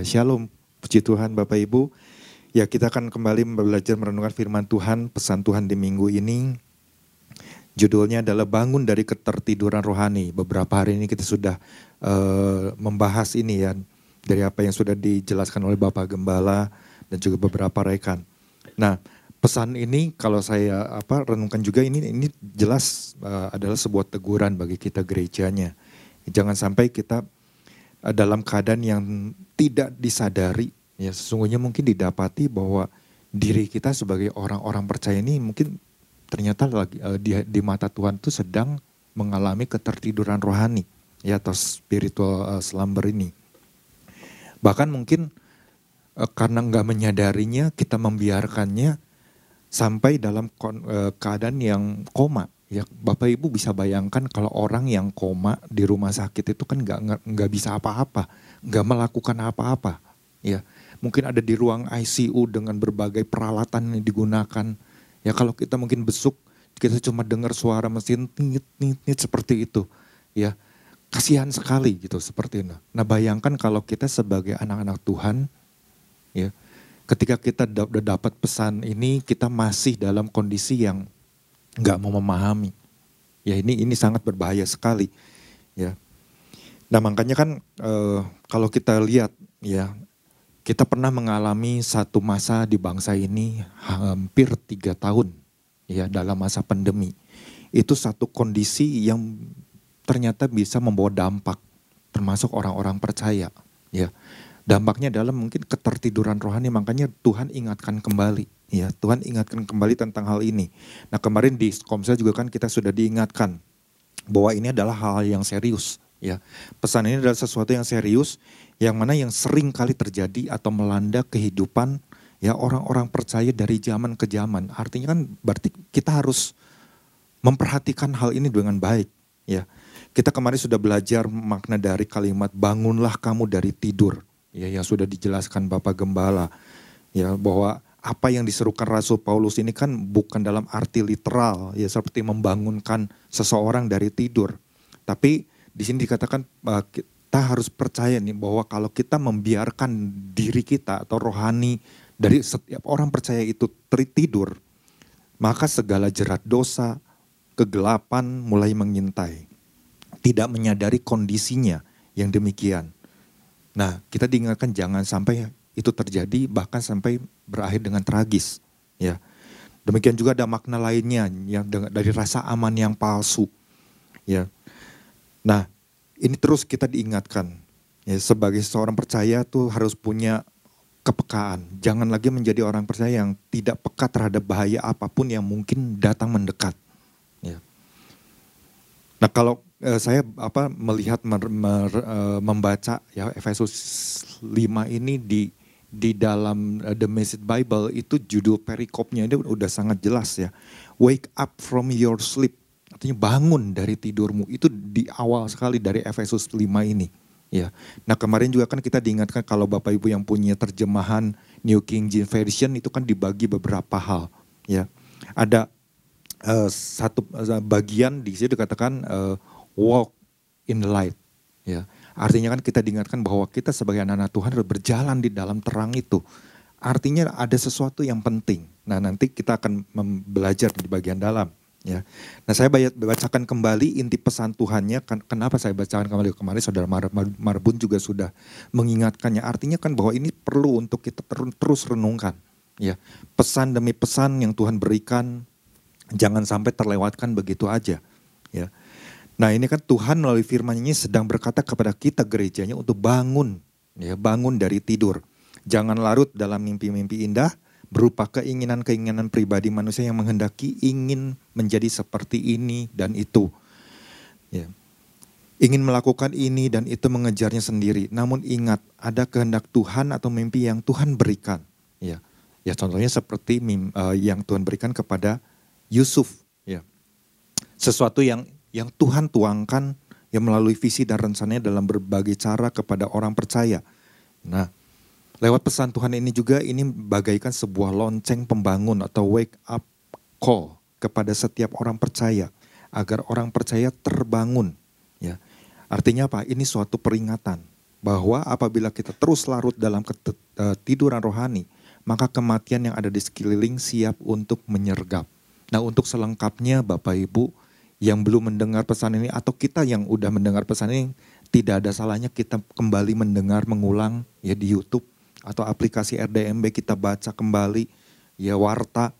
Ya, shalom. Puji Tuhan Bapak Ibu. Ya, kita akan kembali belajar merenungkan firman Tuhan, pesan Tuhan di minggu ini. Judulnya adalah bangun dari ketertiduran rohani. Beberapa hari ini kita sudah uh, membahas ini ya dari apa yang sudah dijelaskan oleh Bapak Gembala dan juga beberapa rekan. Nah, pesan ini kalau saya apa renungkan juga ini ini jelas uh, adalah sebuah teguran bagi kita gerejanya. Jangan sampai kita Eh, dalam keadaan yang tidak disadari. Ya sesungguhnya mungkin didapati bahwa diri kita sebagai orang-orang percaya ini mungkin ternyata lagi uh, di, di mata Tuhan itu sedang mengalami ketertiduran rohani ya atau spiritual uh, slumber ini. Bahkan mungkin uh, karena nggak menyadarinya kita membiarkannya sampai dalam kon, uh, keadaan yang koma Ya Bapak Ibu bisa bayangkan kalau orang yang koma di rumah sakit itu kan nggak nggak bisa apa-apa, nggak melakukan apa-apa. Ya mungkin ada di ruang ICU dengan berbagai peralatan yang digunakan. Ya kalau kita mungkin besuk, kita cuma dengar suara mesin nit nit nit seperti itu. Ya kasihan sekali gitu seperti itu. Nah bayangkan kalau kita sebagai anak-anak Tuhan, ya ketika kita udah dapat pesan ini kita masih dalam kondisi yang nggak mau memahami. Ya ini ini sangat berbahaya sekali. Ya. Nah makanya kan uh, kalau kita lihat ya kita pernah mengalami satu masa di bangsa ini hampir tiga tahun ya dalam masa pandemi. Itu satu kondisi yang ternyata bisa membawa dampak termasuk orang-orang percaya ya dampaknya adalah mungkin ketertiduran rohani makanya Tuhan ingatkan kembali Ya, Tuhan ingatkan kembali tentang hal ini. Nah, kemarin di Komsel juga kan kita sudah diingatkan bahwa ini adalah hal yang serius, ya. Pesan ini adalah sesuatu yang serius yang mana yang sering kali terjadi atau melanda kehidupan ya orang-orang percaya dari zaman ke zaman. Artinya kan berarti kita harus memperhatikan hal ini dengan baik, ya. Kita kemarin sudah belajar makna dari kalimat bangunlah kamu dari tidur, ya yang sudah dijelaskan Bapak Gembala, ya bahwa apa yang diserukan Rasul Paulus ini kan bukan dalam arti literal ya seperti membangunkan seseorang dari tidur. Tapi di sini dikatakan uh, kita harus percaya nih bahwa kalau kita membiarkan diri kita atau rohani dari setiap orang percaya itu tertidur, maka segala jerat dosa, kegelapan mulai mengintai. Tidak menyadari kondisinya yang demikian. Nah, kita diingatkan jangan sampai itu terjadi bahkan sampai berakhir dengan tragis ya. Demikian juga ada makna lainnya yang dari rasa aman yang palsu ya. Nah ini terus kita diingatkan ya sebagai seorang percaya tuh harus punya kepekaan. Jangan lagi menjadi orang percaya yang tidak peka terhadap bahaya apa pun yang mungkin datang mendekat ya. Nah kalau saya apa melihat mer, mer, eh, membaca ya Efesus 5 ini di di dalam uh, The Message Bible itu judul perikopnya itu udah sangat jelas ya. Wake up from your sleep. Artinya bangun dari tidurmu. Itu di awal sekali dari Efesus 5 ini. Ya. Nah kemarin juga kan kita diingatkan kalau Bapak Ibu yang punya terjemahan New King James Version itu kan dibagi beberapa hal. Ya. Ada uh, satu uh, bagian di sini dikatakan uh, walk in the light. Ya Artinya kan kita diingatkan bahwa kita sebagai anak-anak Tuhan harus berjalan di dalam terang itu. Artinya ada sesuatu yang penting. Nah nanti kita akan belajar di bagian dalam. Ya, nah saya bacakan kembali inti pesan Tuhannya. Kan, kenapa saya bacakan kembali kemarin? Saudara Mar Marbun juga sudah mengingatkannya. Artinya kan bahwa ini perlu untuk kita terus renungkan. Ya, pesan demi pesan yang Tuhan berikan, jangan sampai terlewatkan begitu aja. Ya, Nah ini kan Tuhan melalui firman-Nya sedang berkata kepada kita gerejanya untuk bangun, ya bangun dari tidur. Jangan larut dalam mimpi-mimpi indah berupa keinginan-keinginan pribadi manusia yang menghendaki ingin menjadi seperti ini dan itu. Ya. Ingin melakukan ini dan itu mengejarnya sendiri. Namun ingat, ada kehendak Tuhan atau mimpi yang Tuhan berikan. Ya, ya contohnya seperti mim, uh, yang Tuhan berikan kepada Yusuf. Ya, sesuatu yang yang Tuhan tuangkan yang melalui visi dan rencananya dalam berbagai cara kepada orang percaya. Nah, lewat pesan Tuhan ini juga ini bagaikan sebuah lonceng pembangun atau wake up call kepada setiap orang percaya agar orang percaya terbangun ya. Artinya apa? Ini suatu peringatan bahwa apabila kita terus larut dalam tiduran rohani, maka kematian yang ada di sekeliling siap untuk menyergap. Nah, untuk selengkapnya Bapak Ibu yang belum mendengar pesan ini atau kita yang udah mendengar pesan ini tidak ada salahnya kita kembali mendengar mengulang ya di YouTube atau aplikasi RDMB kita baca kembali ya warta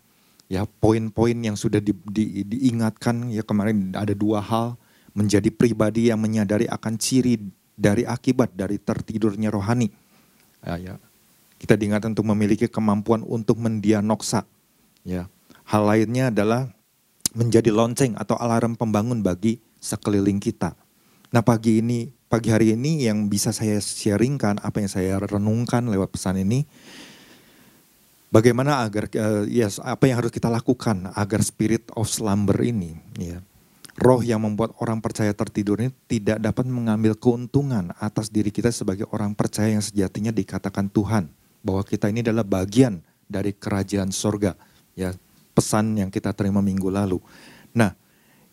ya poin-poin yang sudah di, di, diingatkan ya kemarin ada dua hal menjadi pribadi yang menyadari akan ciri dari akibat dari tertidurnya rohani. Ya, ya. Kita diingatkan untuk memiliki kemampuan untuk mendianoksa. Ya. Hal lainnya adalah menjadi lonceng atau alarm pembangun bagi sekeliling kita. Nah pagi ini, pagi hari ini yang bisa saya sharingkan, apa yang saya renungkan lewat pesan ini, bagaimana agar, uh, ya apa yang harus kita lakukan agar spirit of slumber ini, ya, roh yang membuat orang percaya tertidur ini tidak dapat mengambil keuntungan atas diri kita sebagai orang percaya yang sejatinya dikatakan Tuhan bahwa kita ini adalah bagian dari kerajaan sorga ya pesan yang kita terima minggu lalu. Nah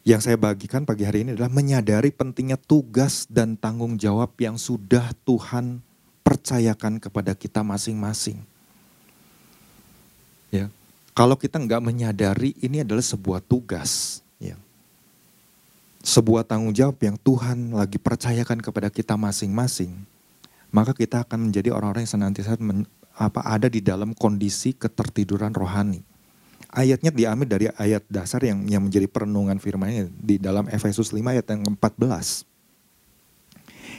yang saya bagikan pagi hari ini adalah menyadari pentingnya tugas dan tanggung jawab yang sudah Tuhan percayakan kepada kita masing-masing. Ya kalau kita nggak menyadari ini adalah sebuah tugas sebuah tanggung jawab yang Tuhan lagi percayakan kepada kita masing-masing, maka kita akan menjadi orang-orang yang senantiasa men, apa ada di dalam kondisi ketertiduran rohani. Ayatnya diambil dari ayat dasar yang yang menjadi perenungan firman di dalam Efesus 5 ayat yang 14.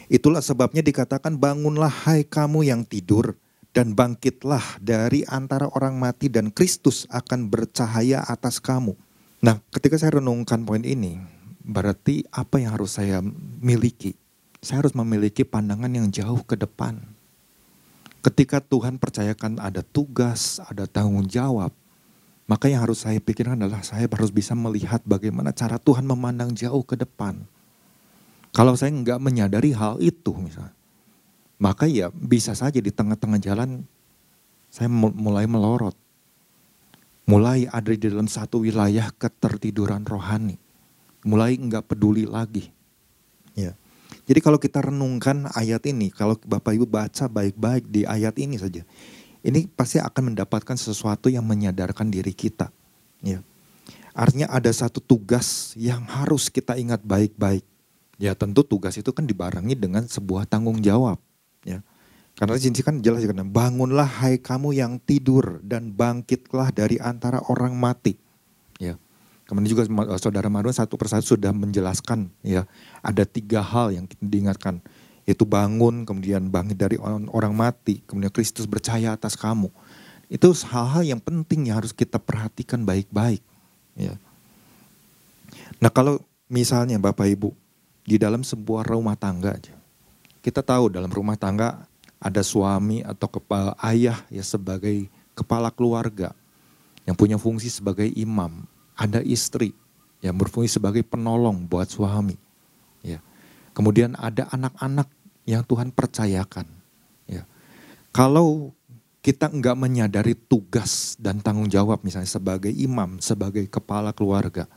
Itulah sebabnya dikatakan bangunlah hai kamu yang tidur dan bangkitlah dari antara orang mati dan Kristus akan bercahaya atas kamu. Nah, ketika saya renungkan poin ini, Berarti apa yang harus saya miliki? Saya harus memiliki pandangan yang jauh ke depan. Ketika Tuhan percayakan ada tugas, ada tanggung jawab, maka yang harus saya pikirkan adalah saya harus bisa melihat bagaimana cara Tuhan memandang jauh ke depan. Kalau saya nggak menyadari hal itu misalnya, maka ya bisa saja di tengah-tengah jalan saya mulai melorot. Mulai ada di dalam satu wilayah ketertiduran rohani mulai nggak peduli lagi. Ya. Jadi kalau kita renungkan ayat ini, kalau Bapak Ibu baca baik-baik di ayat ini saja, ini pasti akan mendapatkan sesuatu yang menyadarkan diri kita. Ya. Artinya ada satu tugas yang harus kita ingat baik-baik. Ya tentu tugas itu kan dibarengi dengan sebuah tanggung jawab. Ya. Karena di kan jelas kan bangunlah hai kamu yang tidur dan bangkitlah dari antara orang mati. Ya. Kemudian juga eh, saudara Marwan satu persatu sudah menjelaskan ya ada tiga hal yang diingatkan yaitu bangun kemudian bangkit dari orang, mati kemudian Kristus percaya atas kamu itu hal-hal yang penting yang harus kita perhatikan baik-baik ya. Nah kalau misalnya Bapak Ibu di dalam sebuah rumah tangga aja kita tahu dalam rumah tangga ada suami atau kepala ayah ya sebagai kepala keluarga yang punya fungsi sebagai imam ada istri yang berfungsi sebagai penolong buat suami. Ya. Kemudian ada anak-anak yang Tuhan percayakan. Ya. Kalau kita enggak menyadari tugas dan tanggung jawab misalnya sebagai imam, sebagai kepala keluarga,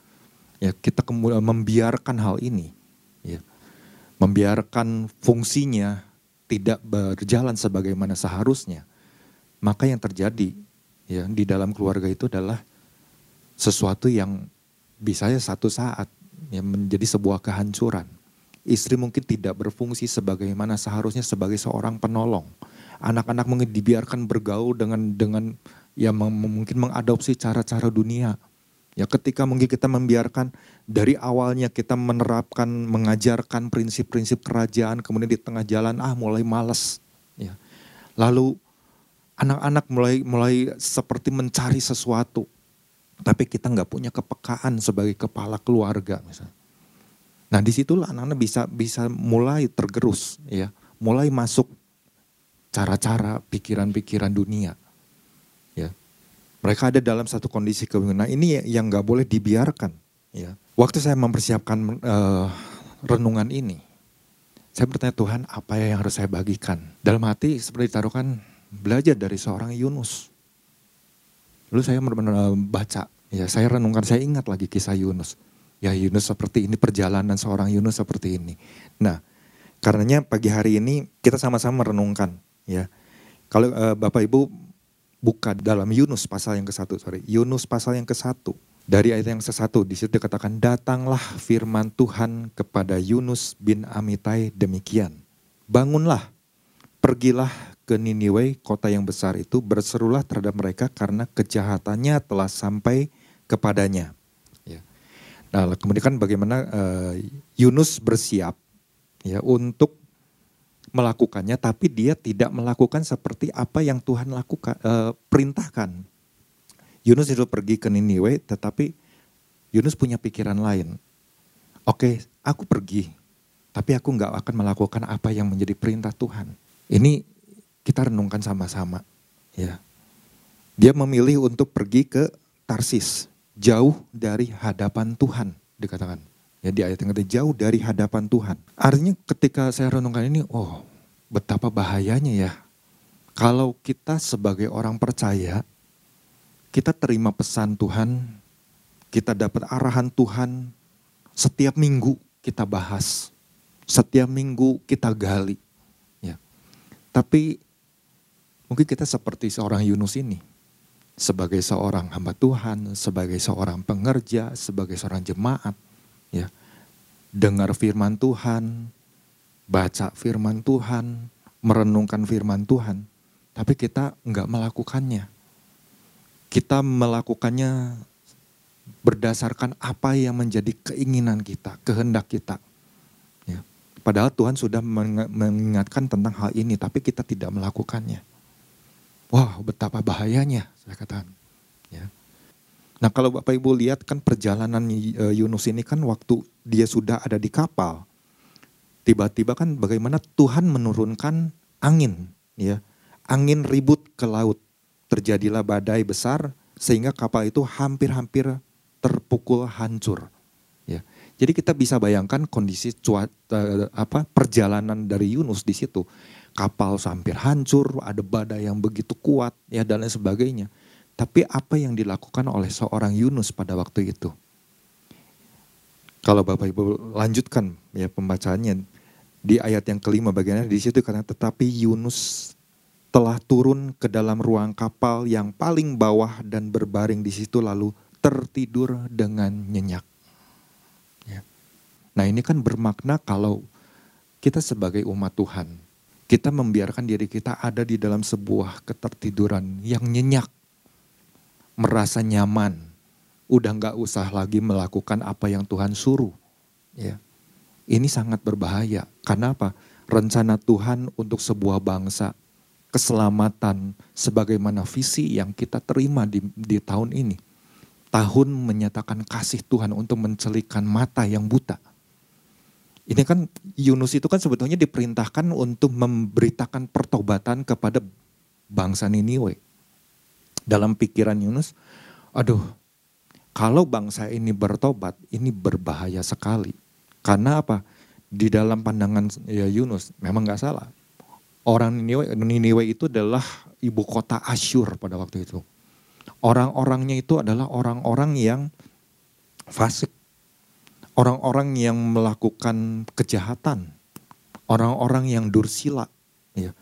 ya kita kemudian membiarkan hal ini, ya, membiarkan fungsinya tidak berjalan sebagaimana seharusnya, maka yang terjadi ya di dalam keluarga itu adalah sesuatu yang bisa satu saat yang menjadi sebuah kehancuran. Istri mungkin tidak berfungsi sebagaimana seharusnya sebagai seorang penolong. Anak-anak mungkin dibiarkan bergaul dengan dengan ya mungkin mengadopsi cara-cara dunia. Ya ketika mungkin kita membiarkan dari awalnya kita menerapkan mengajarkan prinsip-prinsip kerajaan kemudian di tengah jalan ah mulai malas ya. Lalu anak-anak mulai mulai seperti mencari sesuatu tapi kita nggak punya kepekaan sebagai kepala keluarga misalnya. Nah di situlah anak-anak bisa bisa mulai tergerus ya, mulai masuk cara-cara pikiran-pikiran dunia. Ya, mereka ada dalam satu kondisi kebingungan. Nah ini yang nggak boleh dibiarkan. Ya, waktu saya mempersiapkan uh, renungan ini, saya bertanya Tuhan apa yang harus saya bagikan. Dalam hati seperti ditaruhkan belajar dari seorang Yunus. Lalu saya benar-benar baca, ya saya renungkan, saya ingat lagi kisah Yunus. Ya Yunus seperti ini, perjalanan seorang Yunus seperti ini. Nah, Karenanya pagi hari ini kita sama-sama merenungkan ya. Kalau uh, Bapak Ibu buka dalam Yunus pasal yang ke-1, sorry. Yunus pasal yang ke-1. Dari ayat yang ke-1 di situ dikatakan datanglah firman Tuhan kepada Yunus bin Amitai demikian. Bangunlah, pergilah ke Niniwe, kota yang besar itu, berserulah terhadap mereka karena kejahatannya telah sampai kepadanya. Nah, kemudian kan bagaimana uh, Yunus bersiap ya untuk melakukannya, tapi dia tidak melakukan seperti apa yang Tuhan lakukan uh, perintahkan. Yunus itu pergi ke Niniwe, tetapi Yunus punya pikiran lain. Oke, aku pergi, tapi aku nggak akan melakukan apa yang menjadi perintah Tuhan. Ini kita renungkan sama-sama. Ya, dia memilih untuk pergi ke Tarsis, jauh dari hadapan Tuhan, dikatakan. Ya di ayat yang ketiga, jauh dari hadapan Tuhan. Artinya ketika saya renungkan ini, oh betapa bahayanya ya. Kalau kita sebagai orang percaya, kita terima pesan Tuhan, kita dapat arahan Tuhan, setiap minggu kita bahas, setiap minggu kita gali. Ya. Tapi mungkin kita seperti seorang Yunus ini, sebagai seorang hamba Tuhan, sebagai seorang pengerja, sebagai seorang jemaat, ya dengar firman Tuhan, baca firman Tuhan, merenungkan firman Tuhan, tapi kita nggak melakukannya. Kita melakukannya berdasarkan apa yang menjadi keinginan kita, kehendak kita. Ya. Padahal Tuhan sudah mengingatkan tentang hal ini, tapi kita tidak melakukannya. Wah, betapa bahayanya, saya katakan. Ya. Nah kalau Bapak Ibu lihat kan perjalanan e, Yunus ini kan waktu dia sudah ada di kapal, tiba-tiba kan bagaimana Tuhan menurunkan angin, ya, angin ribut ke laut, terjadilah badai besar sehingga kapal itu hampir-hampir terpukul hancur. Ya. Jadi kita bisa bayangkan kondisi cuaca apa perjalanan dari Yunus di situ. Kapal hampir hancur, ada badai yang begitu kuat ya dan lain sebagainya. Tapi apa yang dilakukan oleh seorang Yunus pada waktu itu? Kalau Bapak Ibu lanjutkan ya pembacaannya di ayat yang kelima bagiannya di situ karena tetapi Yunus telah turun ke dalam ruang kapal yang paling bawah dan berbaring di situ lalu tertidur dengan nyenyak. Ya. Nah ini kan bermakna kalau kita sebagai umat Tuhan, kita membiarkan diri kita ada di dalam sebuah ketertiduran yang nyenyak merasa nyaman, udah nggak usah lagi melakukan apa yang Tuhan suruh. Ya, ini sangat berbahaya. Karena apa? Rencana Tuhan untuk sebuah bangsa, keselamatan, sebagaimana visi yang kita terima di, di tahun ini. Tahun menyatakan kasih Tuhan untuk mencelikan mata yang buta. Ini kan Yunus itu kan sebetulnya diperintahkan untuk memberitakan pertobatan kepada bangsa Niniwe dalam pikiran Yunus, aduh, kalau bangsa ini bertobat, ini berbahaya sekali. Karena apa? Di dalam pandangan ya Yunus, memang nggak salah. Orang Niniwe, Niniwe itu adalah ibu kota Asyur pada waktu itu. Orang-orangnya itu adalah orang-orang yang fasik. Orang-orang yang melakukan kejahatan. Orang-orang yang dursila. Ya.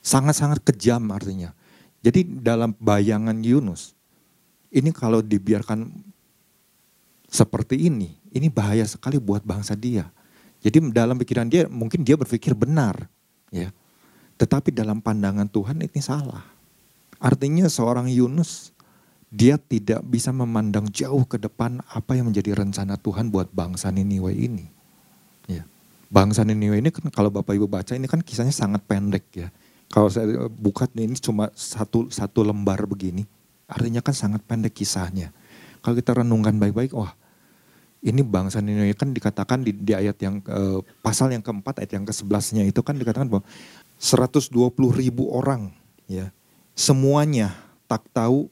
Sangat-sangat kejam artinya. Jadi dalam bayangan Yunus, ini kalau dibiarkan seperti ini, ini bahaya sekali buat bangsa dia. Jadi dalam pikiran dia mungkin dia berpikir benar, ya. Tetapi dalam pandangan Tuhan ini salah. Artinya seorang Yunus dia tidak bisa memandang jauh ke depan apa yang menjadi rencana Tuhan buat bangsa Niniwe ini. Ya. Bangsa Niniwe ini kan kalau Bapak Ibu baca ini kan kisahnya sangat pendek ya. Kalau saya buka ini cuma satu satu lembar begini, artinya kan sangat pendek kisahnya. Kalau kita renungkan baik-baik, wah ini bangsa Niniwe kan dikatakan di, di ayat yang eh, pasal yang keempat ayat yang ke sebelasnya itu kan dikatakan bahwa 120 ribu orang ya semuanya tak tahu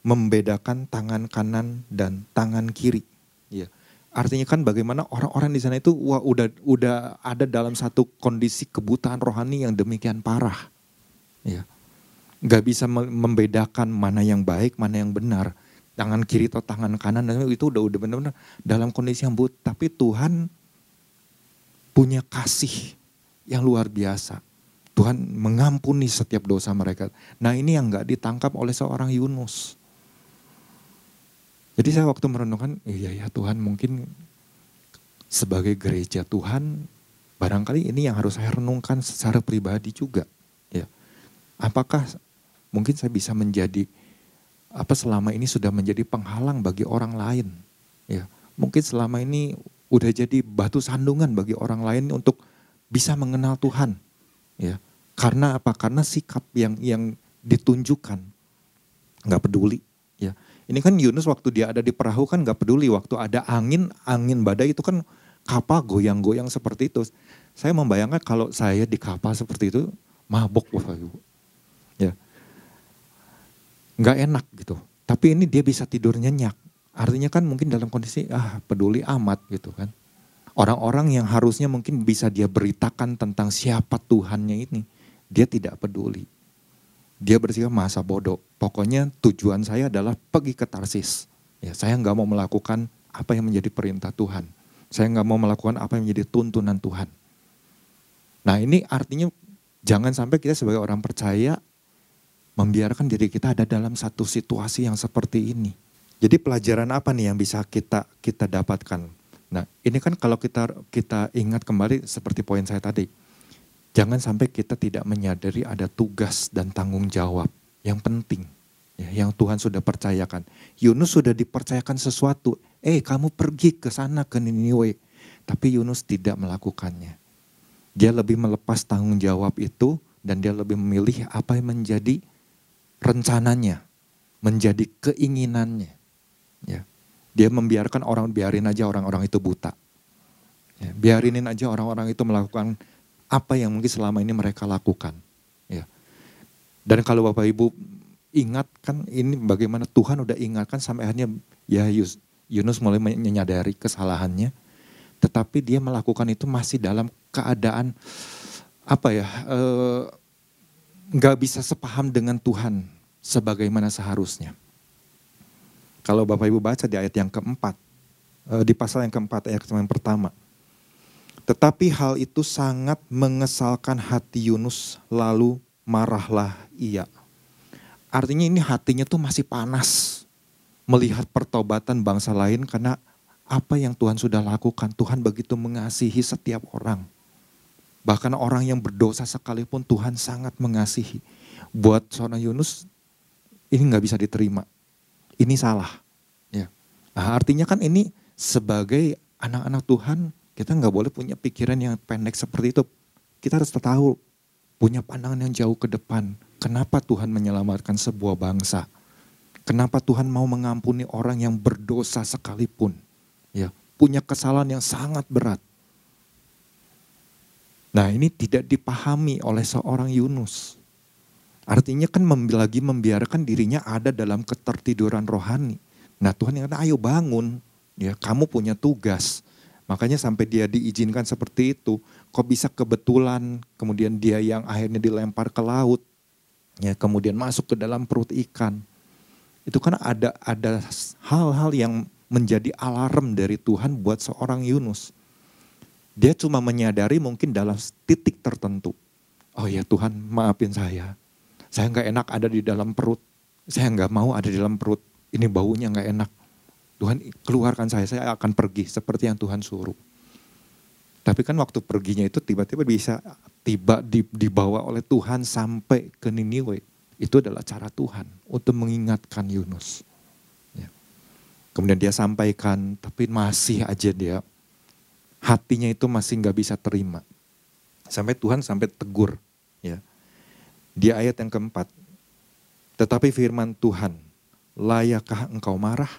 membedakan tangan kanan dan tangan kiri. Ya. Artinya kan bagaimana orang-orang di sana itu wah udah udah ada dalam satu kondisi kebutaan rohani yang demikian parah. Ya. Gak bisa membedakan mana yang baik, mana yang benar. Tangan kiri atau tangan kanan dan itu udah udah benar-benar dalam kondisi yang but. Tapi Tuhan punya kasih yang luar biasa. Tuhan mengampuni setiap dosa mereka. Nah ini yang nggak ditangkap oleh seorang Yunus. Jadi saya waktu merenungkan, iya ya Tuhan mungkin sebagai gereja Tuhan, barangkali ini yang harus saya renungkan secara pribadi juga. Ya, apakah mungkin saya bisa menjadi apa selama ini sudah menjadi penghalang bagi orang lain? Ya, mungkin selama ini udah jadi batu sandungan bagi orang lain untuk bisa mengenal Tuhan. Ya. Karena apa? Karena sikap yang yang ditunjukkan nggak peduli. Ya. Ini kan Yunus waktu dia ada di perahu kan nggak peduli. Waktu ada angin, angin badai itu kan kapal goyang-goyang seperti itu. Saya membayangkan kalau saya di kapal seperti itu mabok Bapak. Ya. Nggak enak gitu. Tapi ini dia bisa tidur nyenyak. Artinya kan mungkin dalam kondisi ah peduli amat gitu kan. Orang-orang yang harusnya mungkin bisa dia beritakan tentang siapa Tuhannya ini, dia tidak peduli. Dia bersikap masa bodoh. Pokoknya tujuan saya adalah pergi ke Tarsis. Ya, saya nggak mau melakukan apa yang menjadi perintah Tuhan. Saya nggak mau melakukan apa yang menjadi tuntunan Tuhan. Nah ini artinya jangan sampai kita sebagai orang percaya membiarkan diri kita ada dalam satu situasi yang seperti ini. Jadi pelajaran apa nih yang bisa kita kita dapatkan? Nah, ini kan kalau kita kita ingat kembali seperti poin saya tadi. Jangan sampai kita tidak menyadari ada tugas dan tanggung jawab yang penting ya, yang Tuhan sudah percayakan. Yunus sudah dipercayakan sesuatu. Eh, kamu pergi ke sana ke Niniwe. Tapi Yunus tidak melakukannya. Dia lebih melepas tanggung jawab itu dan dia lebih memilih apa yang menjadi rencananya, menjadi keinginannya. Ya. Dia membiarkan orang, biarin aja orang-orang itu buta. Ya, biarinin aja orang-orang itu melakukan apa yang mungkin selama ini mereka lakukan. Ya. Dan kalau Bapak Ibu ingat kan ini bagaimana Tuhan udah ingatkan sampai akhirnya ya Yunus mulai menyadari kesalahannya. Tetapi dia melakukan itu masih dalam keadaan apa ya eh, nggak e, bisa sepaham dengan Tuhan sebagaimana seharusnya. Kalau Bapak Ibu baca di ayat yang keempat, eh, di pasal yang keempat ayat yang pertama. Tetapi hal itu sangat mengesalkan hati Yunus, lalu marahlah ia. Artinya ini hatinya tuh masih panas melihat pertobatan bangsa lain karena apa yang Tuhan sudah lakukan. Tuhan begitu mengasihi setiap orang. Bahkan orang yang berdosa sekalipun Tuhan sangat mengasihi. Buat seorang Yunus ini nggak bisa diterima ini salah. Ya. Nah, artinya kan ini sebagai anak-anak Tuhan kita nggak boleh punya pikiran yang pendek seperti itu. Kita harus tahu punya pandangan yang jauh ke depan. Kenapa Tuhan menyelamatkan sebuah bangsa? Kenapa Tuhan mau mengampuni orang yang berdosa sekalipun? Ya, punya kesalahan yang sangat berat. Nah, ini tidak dipahami oleh seorang Yunus. Artinya kan lagi membiarkan dirinya ada dalam ketertiduran rohani. Nah Tuhan yang kata ayo bangun, ya kamu punya tugas. Makanya sampai dia diizinkan seperti itu, kok bisa kebetulan kemudian dia yang akhirnya dilempar ke laut, ya kemudian masuk ke dalam perut ikan. Itu kan ada ada hal-hal yang menjadi alarm dari Tuhan buat seorang Yunus. Dia cuma menyadari mungkin dalam titik tertentu. Oh ya Tuhan maafin saya. Saya nggak enak ada di dalam perut. Saya nggak mau ada di dalam perut. Ini baunya nggak enak. Tuhan keluarkan saya, saya akan pergi seperti yang Tuhan suruh. Tapi kan waktu perginya itu tiba-tiba bisa tiba dibawa oleh Tuhan sampai ke Niniwe. Itu adalah cara Tuhan untuk mengingatkan Yunus. Ya. Kemudian dia sampaikan, tapi masih aja dia hatinya itu masih nggak bisa terima. Sampai Tuhan sampai tegur, ya di ayat yang keempat, tetapi firman Tuhan, layakkah engkau marah?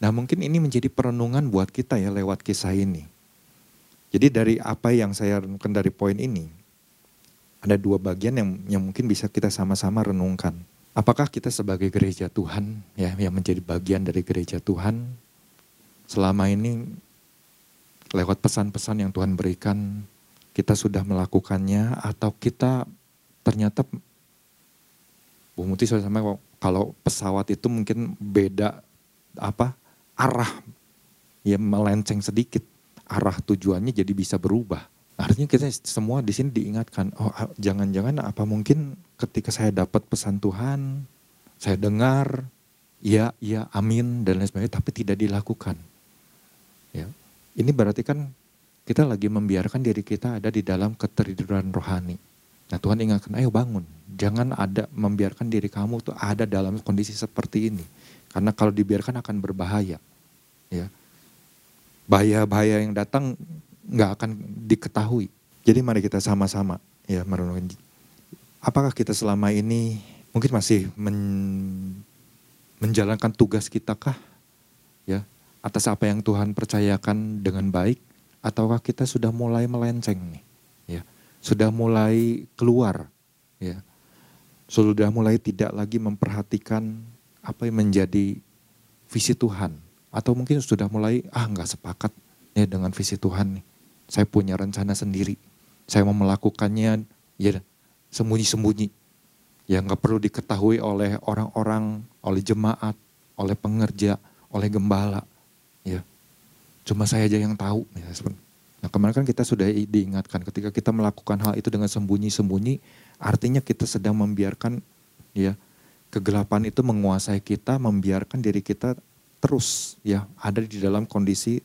Nah mungkin ini menjadi perenungan buat kita ya lewat kisah ini. Jadi dari apa yang saya renungkan dari poin ini, ada dua bagian yang, yang mungkin bisa kita sama-sama renungkan. Apakah kita sebagai gereja Tuhan ya yang menjadi bagian dari gereja Tuhan selama ini lewat pesan-pesan yang Tuhan berikan kita sudah melakukannya atau kita ternyata Bu Muti sampai kalau pesawat itu mungkin beda apa arah ya melenceng sedikit arah tujuannya jadi bisa berubah. Artinya kita semua di sini diingatkan, oh jangan-jangan apa mungkin ketika saya dapat pesan Tuhan, saya dengar, ya, ya, amin dan lain sebagainya, tapi tidak dilakukan. Ya, ini berarti kan kita lagi membiarkan diri kita ada di dalam ketertiduran rohani. Nah Tuhan ingatkan, ayo bangun. Jangan ada membiarkan diri kamu tuh ada dalam kondisi seperti ini. Karena kalau dibiarkan akan berbahaya. Ya. Bahaya-bahaya yang datang nggak akan diketahui. Jadi mari kita sama-sama ya merenungkan. Apakah kita selama ini mungkin masih men, menjalankan tugas kita kah? Ya, atas apa yang Tuhan percayakan dengan baik ataukah kita sudah mulai melenceng nih? Ya, sudah mulai keluar ya. Sudah mulai tidak lagi memperhatikan apa yang menjadi visi Tuhan atau mungkin sudah mulai ah nggak sepakat ya dengan visi Tuhan nih saya punya rencana sendiri. Saya mau melakukannya ya sembunyi-sembunyi. Ya nggak perlu diketahui oleh orang-orang, oleh jemaat, oleh pengerja, oleh gembala. Ya, cuma saya aja yang tahu. Ya, nah kemarin kan kita sudah diingatkan ketika kita melakukan hal itu dengan sembunyi-sembunyi, artinya kita sedang membiarkan ya kegelapan itu menguasai kita, membiarkan diri kita terus ya ada di dalam kondisi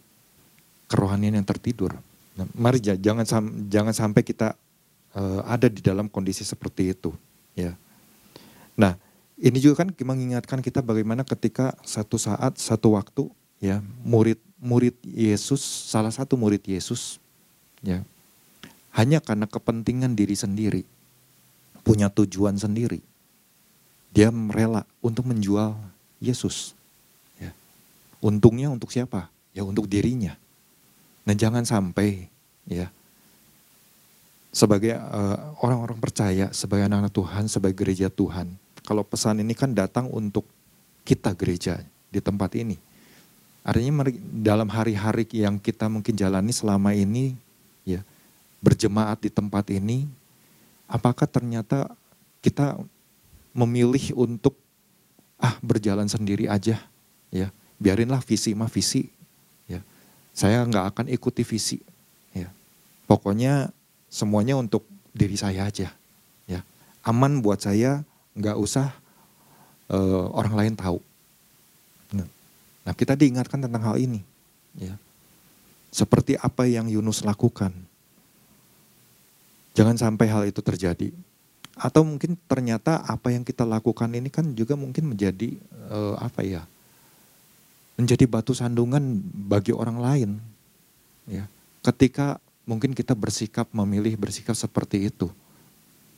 kerohanian yang tertidur. Nah, mari jangan jangan sampai kita uh, ada di dalam kondisi seperti itu, ya. Nah, ini juga kan mengingatkan kita bagaimana ketika satu saat, satu waktu, ya, murid murid Yesus, salah satu murid Yesus, ya, hanya karena kepentingan diri sendiri, punya tujuan sendiri, dia rela untuk menjual Yesus. Ya. Untungnya untuk siapa? Ya untuk dirinya. Nah jangan sampai ya sebagai uh, orang-orang percaya, sebagai anak-anak Tuhan, sebagai gereja Tuhan. Kalau pesan ini kan datang untuk kita gereja di tempat ini. Artinya dalam hari-hari yang kita mungkin jalani selama ini ya berjemaat di tempat ini apakah ternyata kita memilih untuk ah berjalan sendiri aja ya biarinlah visi mah visi saya nggak akan ikuti visi. Ya. Pokoknya semuanya untuk diri saya aja. Ya. Aman buat saya, nggak usah uh, orang lain tahu. Nah, nah kita diingatkan tentang hal ini. Ya. Seperti apa yang Yunus lakukan. Jangan sampai hal itu terjadi. Atau mungkin ternyata apa yang kita lakukan ini kan juga mungkin menjadi uh, apa ya? Menjadi batu sandungan bagi orang lain. Ya, ketika mungkin kita bersikap memilih bersikap seperti itu,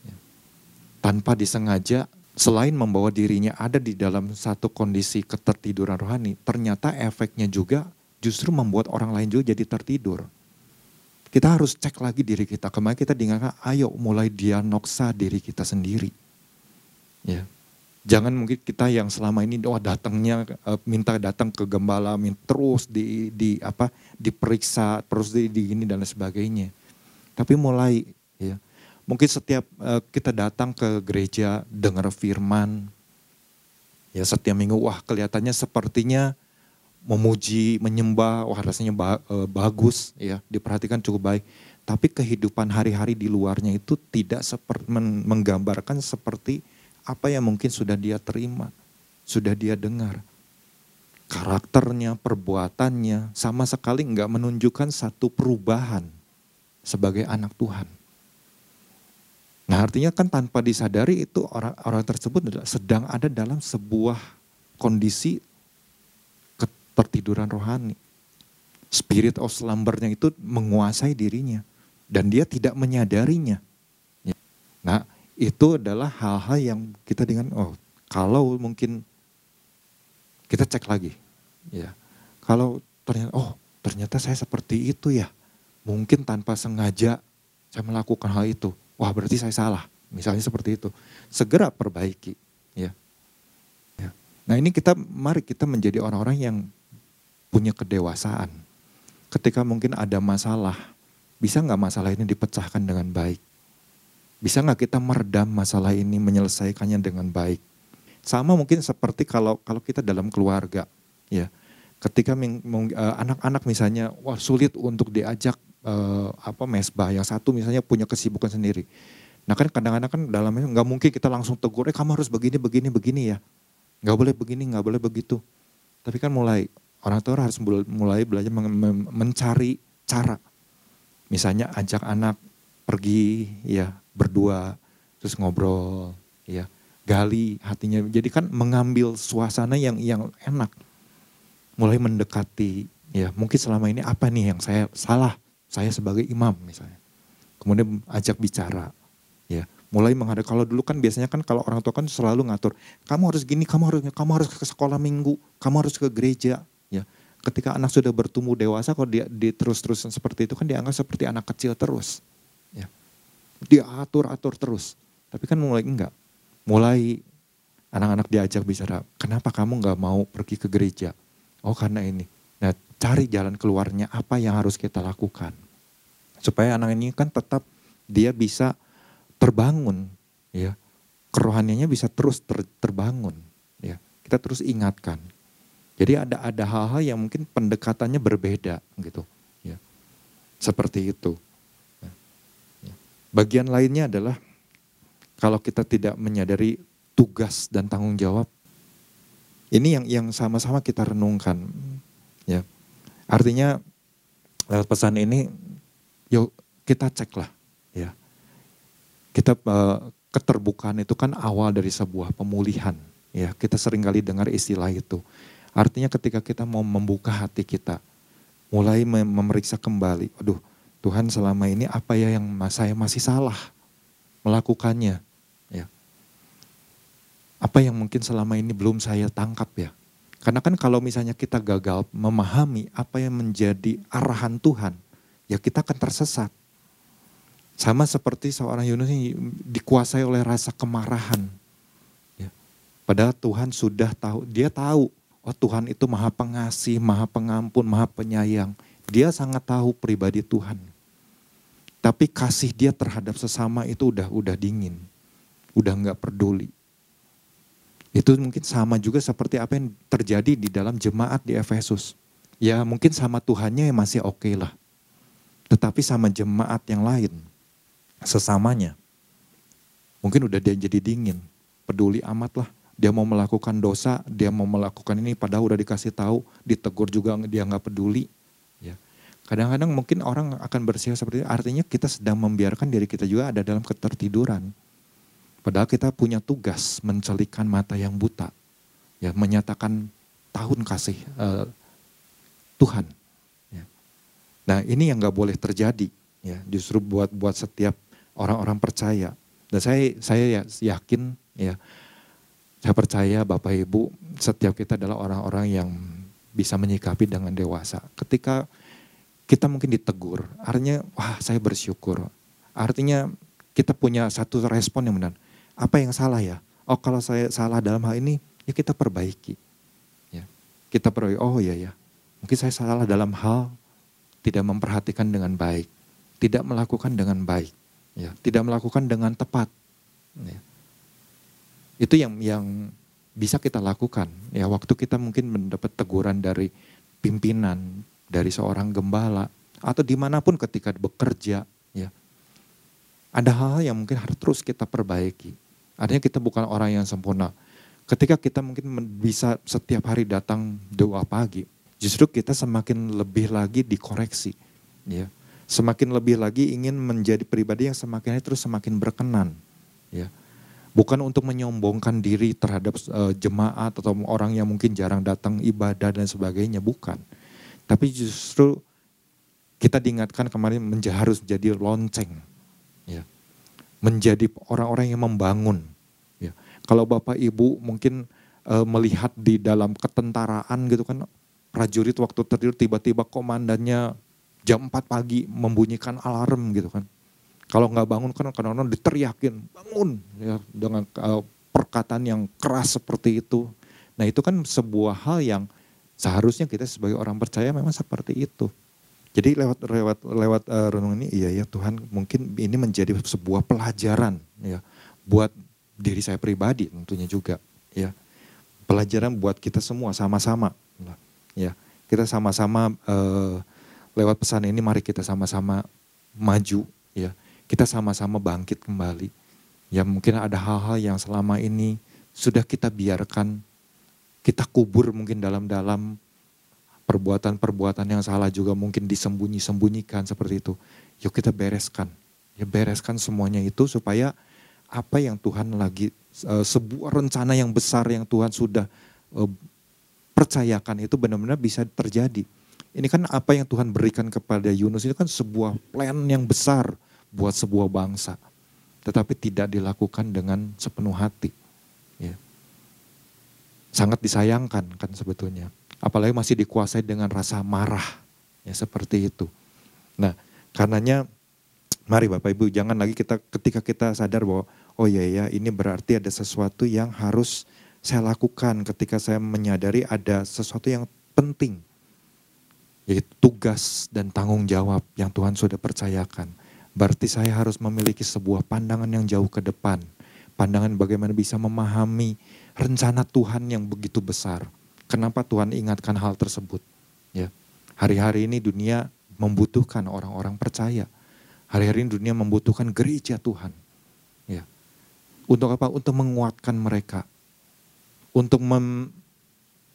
ya, tanpa disengaja, selain membawa dirinya ada di dalam satu kondisi ketertiduran rohani, ternyata efeknya juga justru membuat orang lain juga jadi tertidur. Kita harus cek lagi diri kita. Kemarin kita diingatkan, ayo mulai diagnosa diri kita sendiri. Ya, Jangan mungkin kita yang selama ini doa datangnya uh, minta datang ke gembala, minta terus di di apa diperiksa, terus di, di ini dan sebagainya. Tapi mulai ya. Mungkin setiap uh, kita datang ke gereja dengar firman ya setiap minggu wah kelihatannya sepertinya memuji, menyembah, wah rasanya ba uh, bagus ya, diperhatikan cukup baik. Tapi kehidupan hari-hari di luarnya itu tidak seperti menggambarkan seperti apa yang mungkin sudah dia terima, sudah dia dengar. Karakternya, perbuatannya sama sekali nggak menunjukkan satu perubahan sebagai anak Tuhan. Nah artinya kan tanpa disadari itu orang, orang tersebut sedang ada dalam sebuah kondisi ketertiduran rohani. Spirit of slumbernya itu menguasai dirinya. Dan dia tidak menyadarinya. Nah itu adalah hal-hal yang kita dengan oh kalau mungkin kita cek lagi ya. Kalau ternyata oh ternyata saya seperti itu ya. Mungkin tanpa sengaja saya melakukan hal itu. Wah berarti saya salah. Misalnya seperti itu. Segera perbaiki ya, ya. nah ini kita mari kita menjadi orang-orang yang punya kedewasaan. Ketika mungkin ada masalah bisa nggak masalah ini dipecahkan dengan baik bisa nggak kita meredam masalah ini, menyelesaikannya dengan baik? Sama mungkin seperti kalau kalau kita dalam keluarga, ya. Ketika eh, anak-anak misalnya wah sulit untuk diajak uh, apa mesbah, yang satu misalnya punya kesibukan sendiri. Nah kan kadang-kadang kan dalamnya nggak mungkin kita langsung tegur, eh kamu harus begini, begini, begini ya. Nggak boleh begini, nggak boleh begitu. Tapi kan mulai orang tua harus mulai belajar mencari cara. Misalnya ajak anak pergi ya berdua, terus ngobrol, ya gali hatinya. Jadi kan mengambil suasana yang yang enak, mulai mendekati. Ya. Mungkin selama ini apa nih yang saya salah, saya sebagai imam misalnya. Kemudian ajak bicara, ya. Mulai menghadap. Kalau dulu kan biasanya kan kalau orang tua kan selalu ngatur kamu harus gini kamu harus kamu harus ke sekolah minggu kamu harus ke gereja ya. Ketika anak sudah bertumbuh dewasa kalau dia, dia terus-terusan seperti itu kan dianggap seperti anak kecil terus ya dia atur atur terus. Tapi kan mulai enggak. Mulai anak-anak diajak bicara kenapa kamu nggak mau pergi ke gereja? Oh karena ini. Nah cari jalan keluarnya apa yang harus kita lakukan. Supaya anak ini kan tetap dia bisa terbangun ya. Kerohaniannya bisa terus ter, terbangun ya. Kita terus ingatkan. Jadi ada ada hal-hal yang mungkin pendekatannya berbeda gitu ya. Seperti itu. Bagian lainnya adalah kalau kita tidak menyadari tugas dan tanggung jawab ini yang yang sama-sama kita renungkan ya artinya lewat pesan ini yuk kita cek lah ya kita uh, keterbukaan itu kan awal dari sebuah pemulihan. Ya, kita sering kali dengar istilah itu. Artinya ketika kita mau membuka hati kita, mulai memeriksa kembali, aduh Tuhan selama ini apa ya yang saya masih salah melakukannya, ya. Apa yang mungkin selama ini belum saya tangkap ya. Karena kan kalau misalnya kita gagal memahami apa yang menjadi arahan Tuhan, ya kita akan tersesat. Sama seperti seorang Yunus ini dikuasai oleh rasa kemarahan. Ya. Padahal Tuhan sudah tahu, dia tahu, oh Tuhan itu maha pengasih, maha pengampun, maha penyayang. Dia sangat tahu pribadi Tuhan. Tapi kasih dia terhadap sesama itu udah udah dingin. Udah nggak peduli. Itu mungkin sama juga seperti apa yang terjadi di dalam jemaat di Efesus. Ya mungkin sama Tuhannya masih oke okay lah. Tetapi sama jemaat yang lain sesamanya. Mungkin udah dia jadi dingin, peduli amat lah. Dia mau melakukan dosa, dia mau melakukan ini padahal udah dikasih tahu, ditegur juga dia nggak peduli. Kadang-kadang mungkin orang akan bersih seperti itu, artinya kita sedang membiarkan diri kita juga ada dalam ketertiduran. Padahal kita punya tugas mencelikan mata yang buta, ya menyatakan tahun kasih uh, Tuhan. Ya. Nah ini yang nggak boleh terjadi, ya justru buat buat setiap orang-orang percaya. Dan saya saya ya yakin ya saya percaya Bapak Ibu setiap kita adalah orang-orang yang bisa menyikapi dengan dewasa. Ketika kita mungkin ditegur, artinya wah saya bersyukur. Artinya kita punya satu respon yang benar. Apa yang salah ya? Oh kalau saya salah dalam hal ini, ya kita perbaiki. Ya, kita perbaiki, oh iya ya. Mungkin saya salah dalam hal tidak memperhatikan dengan baik. Tidak melakukan dengan baik ya, tidak melakukan dengan tepat. Ya. Itu yang yang bisa kita lakukan. Ya, waktu kita mungkin mendapat teguran dari pimpinan, dari seorang gembala, atau di mana pun ketika bekerja, ya, ada hal-hal yang mungkin harus terus kita perbaiki. Artinya kita bukan orang yang sempurna. Ketika kita mungkin bisa setiap hari datang doa pagi, justru kita semakin lebih lagi dikoreksi. Ya, semakin lebih lagi ingin menjadi pribadi yang semakin terus semakin berkenan ya bukan untuk menyombongkan diri terhadap uh, jemaat atau orang yang mungkin jarang datang ibadah dan sebagainya bukan tapi justru kita diingatkan kemarin menja harus menjadi lonceng. Ya. Menjadi orang-orang yang membangun. Ya. Kalau bapak ibu mungkin uh, melihat di dalam ketentaraan gitu kan prajurit waktu tertidur tiba-tiba komandannya jam 4 pagi membunyikan alarm gitu kan. Kalau nggak bangun kan kadang-kadang diteriakin, bangun! Ya dengan uh, perkataan yang keras seperti itu. Nah itu kan sebuah hal yang seharusnya kita sebagai orang percaya memang seperti itu. Jadi lewat lewat lewat uh, renungan ini iya ya Tuhan mungkin ini menjadi sebuah pelajaran ya buat diri saya pribadi tentunya juga ya. Pelajaran buat kita semua sama-sama ya kita sama-sama uh, lewat pesan ini mari kita sama-sama maju ya. Kita sama-sama bangkit kembali. Ya mungkin ada hal-hal yang selama ini sudah kita biarkan kita kubur mungkin dalam-dalam perbuatan-perbuatan yang salah juga mungkin disembunyi-sembunyikan seperti itu. Yuk kita bereskan. Ya bereskan semuanya itu supaya apa yang Tuhan lagi uh, sebuah rencana yang besar yang Tuhan sudah uh, percayakan itu benar-benar bisa terjadi. Ini kan apa yang Tuhan berikan kepada Yunus itu kan sebuah plan yang besar buat sebuah bangsa. Tetapi tidak dilakukan dengan sepenuh hati. Sangat disayangkan kan sebetulnya. Apalagi masih dikuasai dengan rasa marah. Ya seperti itu. Nah karenanya mari Bapak Ibu jangan lagi kita ketika kita sadar bahwa oh iya ya ini berarti ada sesuatu yang harus saya lakukan ketika saya menyadari ada sesuatu yang penting. Yaitu tugas dan tanggung jawab yang Tuhan sudah percayakan. Berarti saya harus memiliki sebuah pandangan yang jauh ke depan. Pandangan bagaimana bisa memahami rencana Tuhan yang begitu besar. Kenapa Tuhan ingatkan hal tersebut? Ya, hari-hari ini dunia membutuhkan orang-orang percaya. Hari-hari ini dunia membutuhkan gereja Tuhan. Ya. Untuk apa? Untuk menguatkan mereka untuk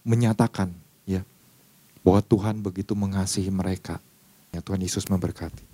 menyatakan ya bahwa Tuhan begitu mengasihi mereka. Ya Tuhan Yesus memberkati.